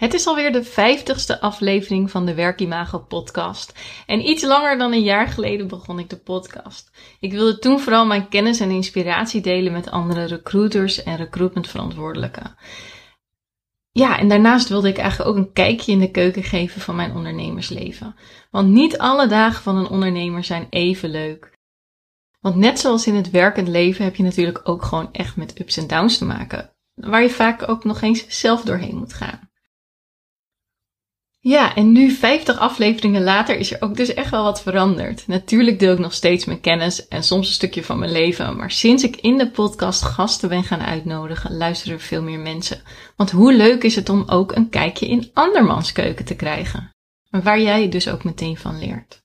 Het is alweer de vijftigste aflevering van de Werkimago podcast. En iets langer dan een jaar geleden begon ik de podcast. Ik wilde toen vooral mijn kennis en inspiratie delen met andere recruiters en recruitmentverantwoordelijken. Ja, en daarnaast wilde ik eigenlijk ook een kijkje in de keuken geven van mijn ondernemersleven. Want niet alle dagen van een ondernemer zijn even leuk. Want net zoals in het werkend leven heb je natuurlijk ook gewoon echt met ups en downs te maken. Waar je vaak ook nog eens zelf doorheen moet gaan. Ja, en nu 50 afleveringen later is er ook dus echt wel wat veranderd. Natuurlijk deel ik nog steeds mijn kennis en soms een stukje van mijn leven, maar sinds ik in de podcast gasten ben gaan uitnodigen, luisteren er veel meer mensen. Want hoe leuk is het om ook een kijkje in andermans keuken te krijgen? Waar jij dus ook meteen van leert.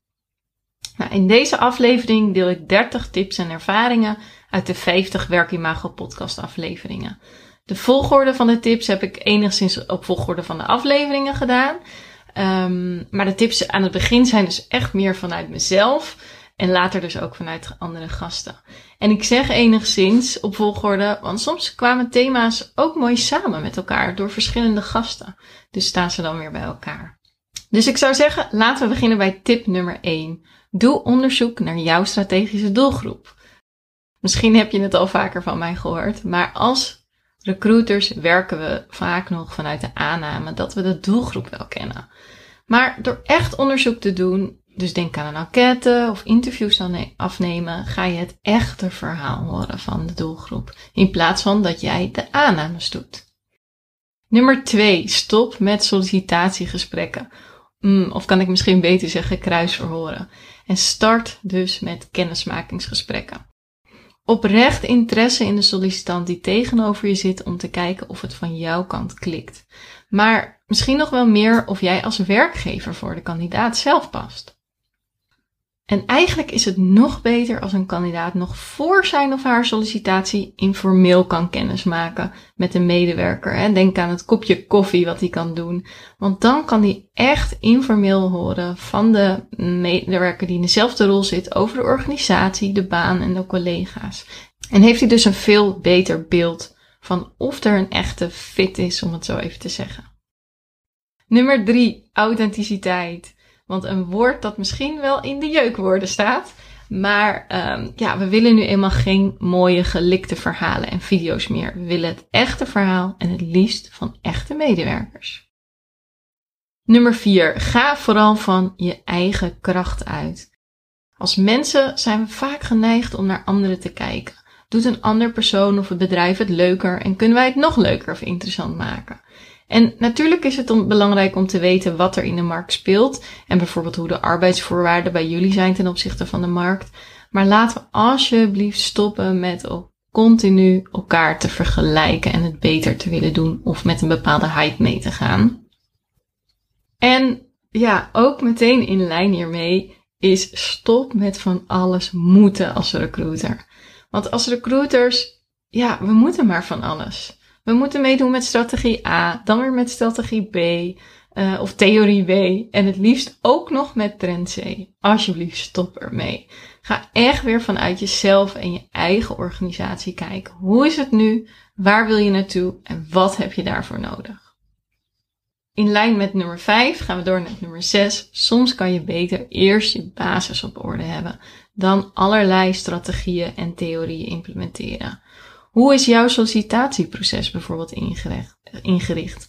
Nou, in deze aflevering deel ik 30 tips en ervaringen uit de 50 Werkimago podcast afleveringen. De volgorde van de tips heb ik enigszins op volgorde van de afleveringen gedaan. Um, maar de tips aan het begin zijn dus echt meer vanuit mezelf. En later dus ook vanuit andere gasten. En ik zeg enigszins op volgorde, want soms kwamen thema's ook mooi samen met elkaar door verschillende gasten. Dus staan ze dan weer bij elkaar. Dus ik zou zeggen, laten we beginnen bij tip nummer 1. Doe onderzoek naar jouw strategische doelgroep. Misschien heb je het al vaker van mij gehoord, maar als recruiters werken we vaak nog vanuit de aanname dat we de doelgroep wel kennen. Maar door echt onderzoek te doen, dus denk aan een enquête of interviews afnemen, ga je het echte verhaal horen van de doelgroep. In plaats van dat jij de aannames doet. Nummer 2. Stop met sollicitatiegesprekken. Mm, of kan ik misschien beter zeggen kruisverhoren. En start dus met kennismakingsgesprekken oprecht interesse in de sollicitant die tegenover je zit om te kijken of het van jouw kant klikt. Maar misschien nog wel meer of jij als werkgever voor de kandidaat zelf past. En eigenlijk is het nog beter als een kandidaat nog voor zijn of haar sollicitatie informeel kan kennismaken met een medewerker. Denk aan het kopje koffie wat hij kan doen. Want dan kan hij echt informeel horen van de medewerker die in dezelfde rol zit over de organisatie, de baan en de collega's. En heeft hij dus een veel beter beeld van of er een echte fit is, om het zo even te zeggen. Nummer drie, authenticiteit. Want een woord dat misschien wel in de jeukwoorden staat. Maar um, ja, we willen nu eenmaal geen mooie gelikte verhalen en video's meer. We willen het echte verhaal en het liefst van echte medewerkers. Nummer 4. Ga vooral van je eigen kracht uit. Als mensen zijn we vaak geneigd om naar anderen te kijken. Doet een ander persoon of het bedrijf het leuker en kunnen wij het nog leuker of interessant maken? En natuurlijk is het belangrijk om te weten wat er in de markt speelt en bijvoorbeeld hoe de arbeidsvoorwaarden bij jullie zijn ten opzichte van de markt. Maar laten we alsjeblieft stoppen met continu elkaar te vergelijken en het beter te willen doen of met een bepaalde hype mee te gaan. En ja, ook meteen in lijn hiermee is stop met van alles moeten als recruiter. Want als recruiters, ja, we moeten maar van alles. We moeten meedoen met strategie A, dan weer met strategie B uh, of theorie B en het liefst ook nog met trend C. Alsjeblieft, stop ermee. Ga echt weer vanuit jezelf en je eigen organisatie kijken. Hoe is het nu? Waar wil je naartoe? En wat heb je daarvoor nodig? In lijn met nummer 5 gaan we door naar nummer 6. Soms kan je beter eerst je basis op orde hebben dan allerlei strategieën en theorieën implementeren. Hoe is jouw sollicitatieproces bijvoorbeeld ingericht?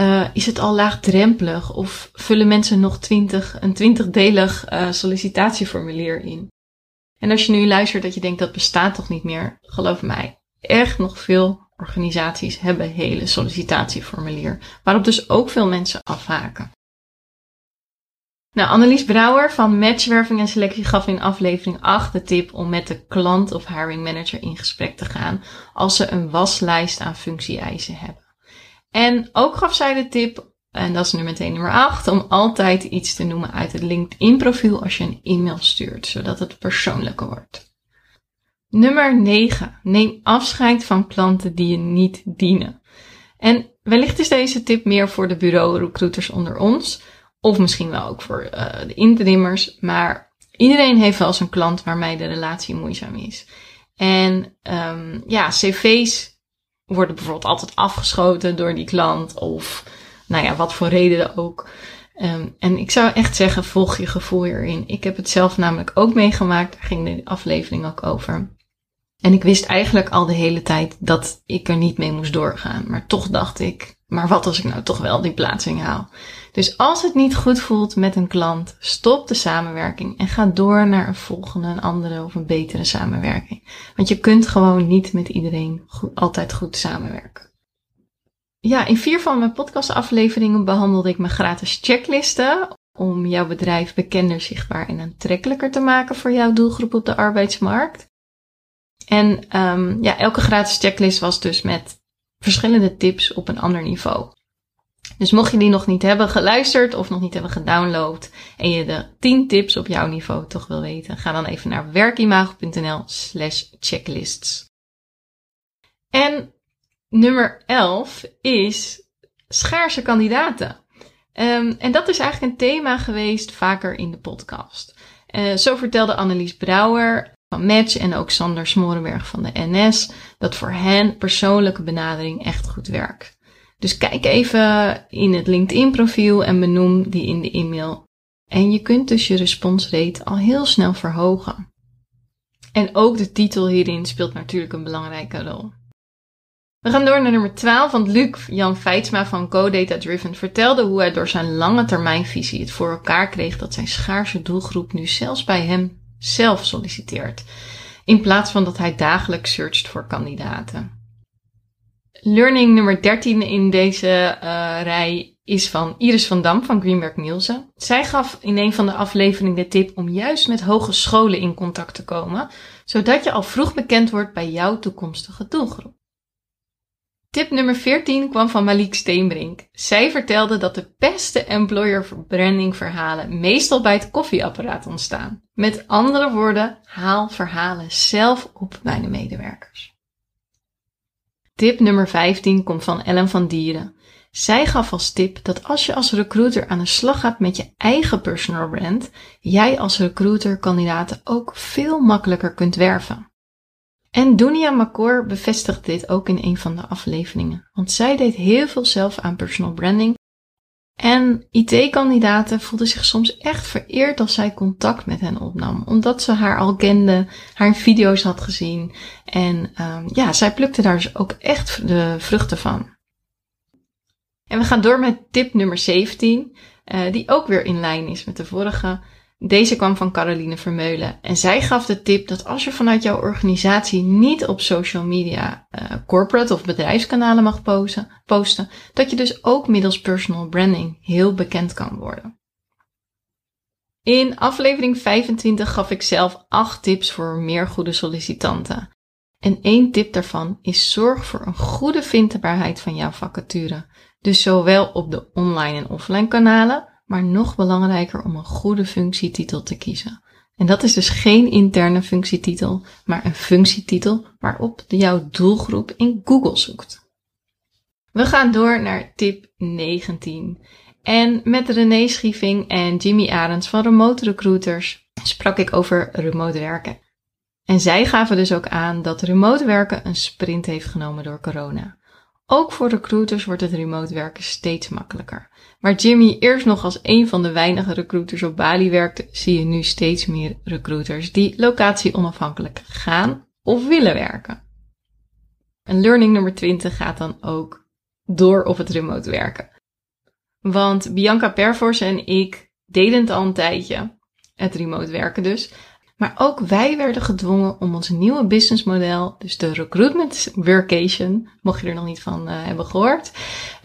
Uh, is het al laagdrempelig of vullen mensen nog 20, een twintigdelig uh, sollicitatieformulier in? En als je nu luistert dat je denkt dat bestaat toch niet meer, geloof mij, echt nog veel organisaties hebben hele sollicitatieformulier, waarop dus ook veel mensen afhaken. Nou, Annelies Brouwer van Matchwerving en Selectie gaf in aflevering 8 de tip om met de klant of hiring manager in gesprek te gaan als ze een waslijst aan functie-eisen hebben. En ook gaf zij de tip, en dat is nu meteen nummer 8, om altijd iets te noemen uit het LinkedIn profiel als je een e-mail stuurt, zodat het persoonlijker wordt. Nummer 9. Neem afscheid van klanten die je niet dienen. En wellicht is deze tip meer voor de bureau-recruiters onder ons, of misschien wel ook voor uh, de interimmers. Maar iedereen heeft wel een klant waarmee de relatie moeizaam is. En um, ja, cv's worden bijvoorbeeld altijd afgeschoten door die klant. Of nou ja, wat voor reden ook. Um, en ik zou echt zeggen, volg je gevoel hierin. Ik heb het zelf namelijk ook meegemaakt. Daar ging de aflevering ook over. En ik wist eigenlijk al de hele tijd dat ik er niet mee moest doorgaan. Maar toch dacht ik, maar wat als ik nou toch wel die plaatsing haal? Dus als het niet goed voelt met een klant, stop de samenwerking en ga door naar een volgende, een andere of een betere samenwerking. Want je kunt gewoon niet met iedereen altijd goed samenwerken. Ja, in vier van mijn podcastafleveringen behandelde ik mijn gratis checklisten om jouw bedrijf bekender, zichtbaar en aantrekkelijker te maken voor jouw doelgroep op de arbeidsmarkt. En um, ja, elke gratis checklist was dus met verschillende tips op een ander niveau. Dus mocht je die nog niet hebben geluisterd of nog niet hebben gedownload en je de 10 tips op jouw niveau toch wil weten, ga dan even naar werkimago.nl slash checklists. En nummer 11 is schaarse kandidaten. Um, en dat is eigenlijk een thema geweest vaker in de podcast. Uh, zo vertelde Annelies Brouwer van Match en ook Sander Smorenberg van de NS dat voor hen persoonlijke benadering echt goed werkt. Dus kijk even in het LinkedIn profiel en benoem die in de e-mail. En je kunt dus je responsrate al heel snel verhogen. En ook de titel hierin speelt natuurlijk een belangrijke rol. We gaan door naar nummer 12, want Luc Jan Feitsma van Co-Data Driven vertelde hoe hij door zijn lange termijnvisie het voor elkaar kreeg dat zijn schaarse doelgroep nu zelfs bij hem zelf solliciteert, in plaats van dat hij dagelijks searcht voor kandidaten. Learning nummer 13 in deze uh, rij is van Iris van Dam van Greenberg Nielsen. Zij gaf in een van de afleveringen de tip om juist met hogescholen in contact te komen, zodat je al vroeg bekend wordt bij jouw toekomstige doelgroep. Tip nummer 14 kwam van Malik Steenbrink. Zij vertelde dat de beste employer branding verhalen meestal bij het koffieapparaat ontstaan. Met andere woorden, haal verhalen zelf op bij de medewerkers. Tip nummer 15 komt van Ellen van Dieren. Zij gaf als tip dat als je als recruiter aan de slag gaat met je eigen personal brand, jij als recruiter kandidaten ook veel makkelijker kunt werven. En Dunia Makor bevestigt dit ook in een van de afleveringen, want zij deed heel veel zelf aan personal branding. En IT-kandidaten voelden zich soms echt vereerd als zij contact met hen opnam, omdat ze haar al kende, haar video's had gezien. En um, ja, zij plukte daar dus ook echt de vruchten van. En we gaan door met tip nummer 17, uh, die ook weer in lijn is met de vorige. Deze kwam van Caroline Vermeulen en zij gaf de tip dat als je vanuit jouw organisatie niet op social media, uh, corporate of bedrijfskanalen mag posten, dat je dus ook middels personal branding heel bekend kan worden. In aflevering 25 gaf ik zelf 8 tips voor meer goede sollicitanten. En één tip daarvan is zorg voor een goede vindbaarheid van jouw vacature. Dus zowel op de online en offline kanalen, maar nog belangrijker om een goede functietitel te kiezen. En dat is dus geen interne functietitel, maar een functietitel waarop jouw doelgroep in Google zoekt. We gaan door naar tip 19. En met René Schieving en Jimmy Arends van Remote Recruiters sprak ik over remote werken. En zij gaven dus ook aan dat remote werken een sprint heeft genomen door corona. Ook voor recruiters wordt het remote werken steeds makkelijker. Waar Jimmy eerst nog als een van de weinige recruiters op Bali werkte, zie je nu steeds meer recruiters die locatie onafhankelijk gaan of willen werken. En learning nummer 20 gaat dan ook door op het remote werken. Want Bianca Pervors en ik deden het al een tijdje, het remote werken dus. Maar ook wij werden gedwongen om ons nieuwe businessmodel, dus de recruitment workation, mocht je er nog niet van uh, hebben gehoord,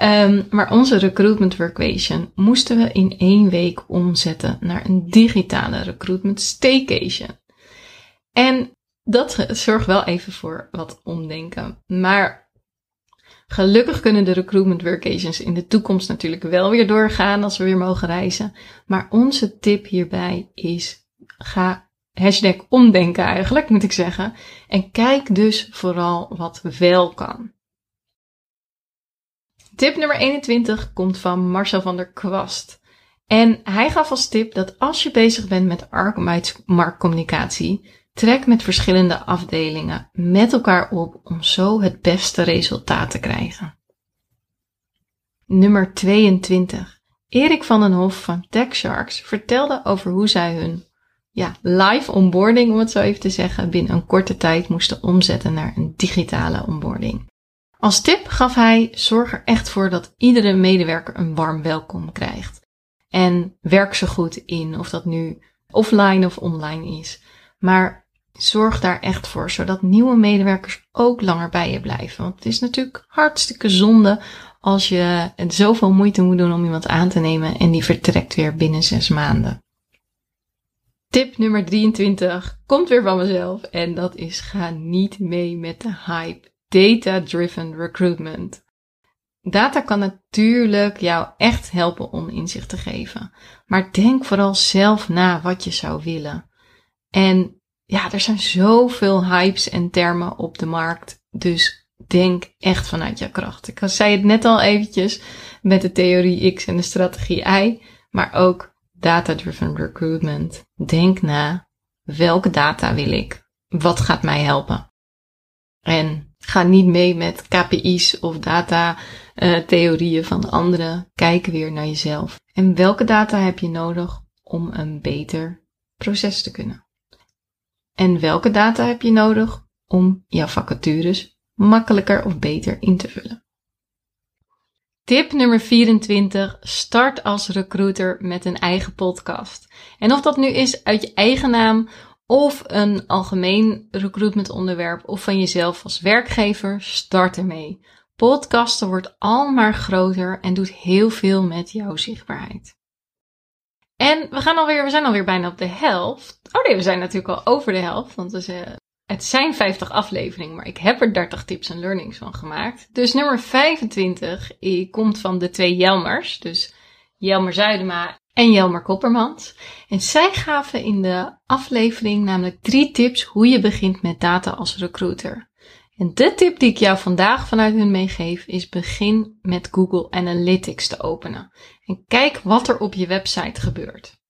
um, maar onze recruitment workation moesten we in één week omzetten naar een digitale recruitment staycation. En dat zorgt wel even voor wat omdenken. Maar Gelukkig kunnen de recruitment workations in de toekomst natuurlijk wel weer doorgaan als we weer mogen reizen. Maar onze tip hierbij is ga hashtag omdenken eigenlijk, moet ik zeggen. En kijk dus vooral wat wel kan. Tip nummer 21 komt van Marcel van der Kwast. En hij gaf als tip dat als je bezig bent met arbeidsmarktcommunicatie, trek met verschillende afdelingen met elkaar op om zo het beste resultaat te krijgen. Nummer 22. Erik van den Hof van TechSharks vertelde over hoe zij hun ja, live onboarding, om het zo even te zeggen, binnen een korte tijd moesten omzetten naar een digitale onboarding. Als tip gaf hij: zorg er echt voor dat iedere medewerker een warm welkom krijgt. En werk zo goed in, of dat nu offline of online is. Maar zorg daar echt voor, zodat nieuwe medewerkers ook langer bij je blijven. Want het is natuurlijk hartstikke zonde als je zoveel moeite moet doen om iemand aan te nemen en die vertrekt weer binnen zes maanden. Tip nummer 23 komt weer van mezelf en dat is ga niet mee met de hype. Data-driven recruitment. Data kan natuurlijk jou echt helpen om inzicht te geven. Maar denk vooral zelf na wat je zou willen. En ja, er zijn zoveel hypes en termen op de markt. Dus denk echt vanuit je kracht. Ik zei het net al eventjes met de theorie X en de strategie Y. Maar ook data-driven recruitment. Denk na, welke data wil ik? Wat gaat mij helpen? En ga niet mee met KPI's of data uh, theorieën van anderen. Kijk weer naar jezelf. En welke data heb je nodig om een beter proces te kunnen? En welke data heb je nodig om jouw vacatures makkelijker of beter in te vullen? Tip nummer 24. Start als recruiter met een eigen podcast. En of dat nu is uit je eigen naam of een algemeen recruitment onderwerp of van jezelf als werkgever, start ermee. Podcasten wordt al maar groter en doet heel veel met jouw zichtbaarheid. En we gaan alweer, we zijn alweer bijna op de helft. Oh nee, we zijn natuurlijk al over de helft, want we zijn het zijn 50 afleveringen, maar ik heb er 30 tips en learnings van gemaakt. Dus nummer 25 komt van de twee Jelmers. Dus Jelmer Zuidema en Jelmer Koppermans. En zij gaven in de aflevering namelijk drie tips hoe je begint met data als recruiter. En de tip die ik jou vandaag vanuit hun meegeef is begin met Google Analytics te openen. En kijk wat er op je website gebeurt.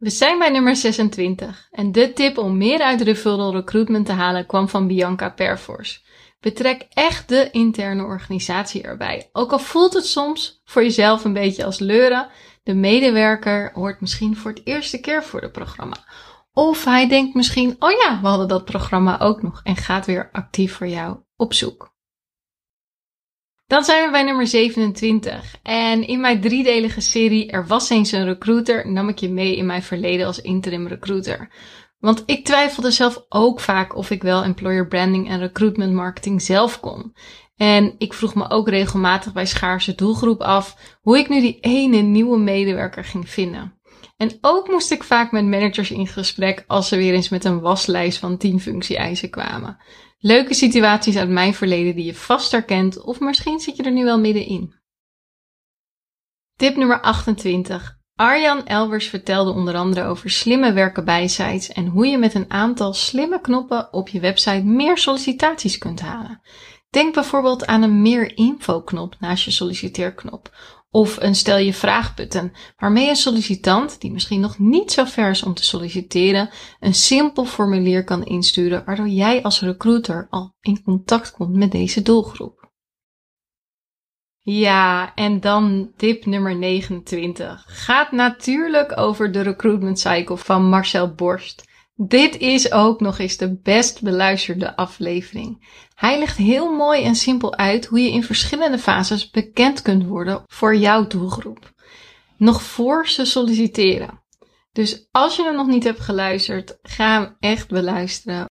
We zijn bij nummer 26 en de tip om meer uit referral recruitment te halen kwam van Bianca Perforce. Betrek echt de interne organisatie erbij. Ook al voelt het soms voor jezelf een beetje als leuren, de medewerker hoort misschien voor het eerste keer voor het programma. Of hij denkt misschien, oh ja, we hadden dat programma ook nog en gaat weer actief voor jou op zoek. Dan zijn we bij nummer 27. En in mijn driedelige serie Er was eens een recruiter nam ik je mee in mijn verleden als interim recruiter. Want ik twijfelde zelf ook vaak of ik wel employer branding en recruitment marketing zelf kon. En ik vroeg me ook regelmatig bij schaarse doelgroep af hoe ik nu die ene nieuwe medewerker ging vinden. En ook moest ik vaak met managers in gesprek als ze weer eens met een waslijst van 10 functie-eisen kwamen. Leuke situaties uit mijn verleden die je vast herkent of misschien zit je er nu wel middenin. Tip nummer 28. Arjan Elbers vertelde onder andere over slimme werken bij en hoe je met een aantal slimme knoppen op je website meer sollicitaties kunt halen. Denk bijvoorbeeld aan een meer info knop naast je solliciteerknop of een stel je vraagputten, waarmee een sollicitant, die misschien nog niet zo ver is om te solliciteren, een simpel formulier kan insturen, waardoor jij als recruiter al in contact komt met deze doelgroep. Ja, en dan tip nummer 29. Gaat natuurlijk over de recruitment cycle van Marcel Borst. Dit is ook nog eens de best beluisterde aflevering. Hij legt heel mooi en simpel uit hoe je in verschillende fases bekend kunt worden voor jouw doelgroep. Nog voor ze solliciteren. Dus als je hem nog niet hebt geluisterd, ga hem echt beluisteren.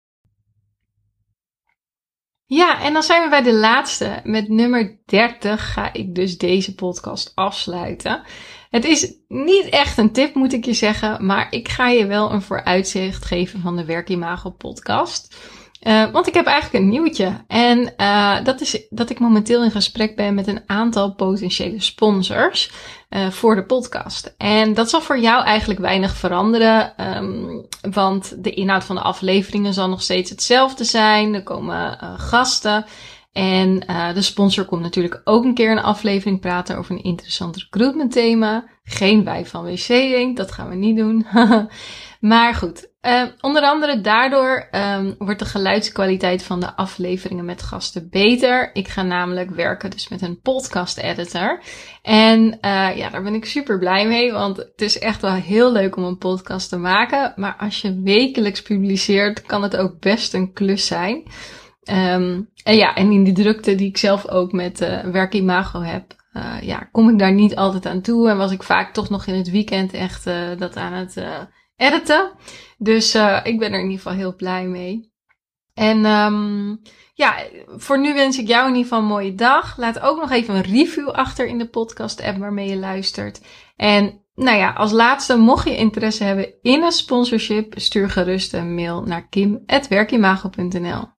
Ja, en dan zijn we bij de laatste. Met nummer 30 ga ik dus deze podcast afsluiten. Het is niet echt een tip, moet ik je zeggen, maar ik ga je wel een vooruitzicht geven van de Werkimago podcast. Uh, want ik heb eigenlijk een nieuwtje. En uh, dat is dat ik momenteel in gesprek ben met een aantal potentiële sponsors uh, voor de podcast. En dat zal voor jou eigenlijk weinig veranderen. Um, want de inhoud van de afleveringen zal nog steeds hetzelfde zijn. Er komen gasten. En de sponsor komt natuurlijk ook een keer een aflevering praten over een interessant recruitment thema. Geen wij van WC dat gaan we niet doen. maar goed, uh, onder andere daardoor um, wordt de geluidskwaliteit van de afleveringen met gasten beter. Ik ga namelijk werken dus met een podcast editor. En uh, ja, daar ben ik super blij mee, want het is echt wel heel leuk om een podcast te maken. Maar als je wekelijks publiceert, kan het ook best een klus zijn. Um, en ja, en in die drukte die ik zelf ook met uh, Werkimago heb, uh, ja, kom ik daar niet altijd aan toe. En was ik vaak toch nog in het weekend echt uh, dat aan het editen. Dus ik ben er in ieder geval heel blij mee. En um, ja, voor nu wens ik jou in ieder geval een mooie dag. Laat ook nog even een review achter in de podcast app waarmee je luistert. En nou ja, als laatste, mocht je interesse hebben in een sponsorship, stuur gerust een mail naar kim.werkimago.nl.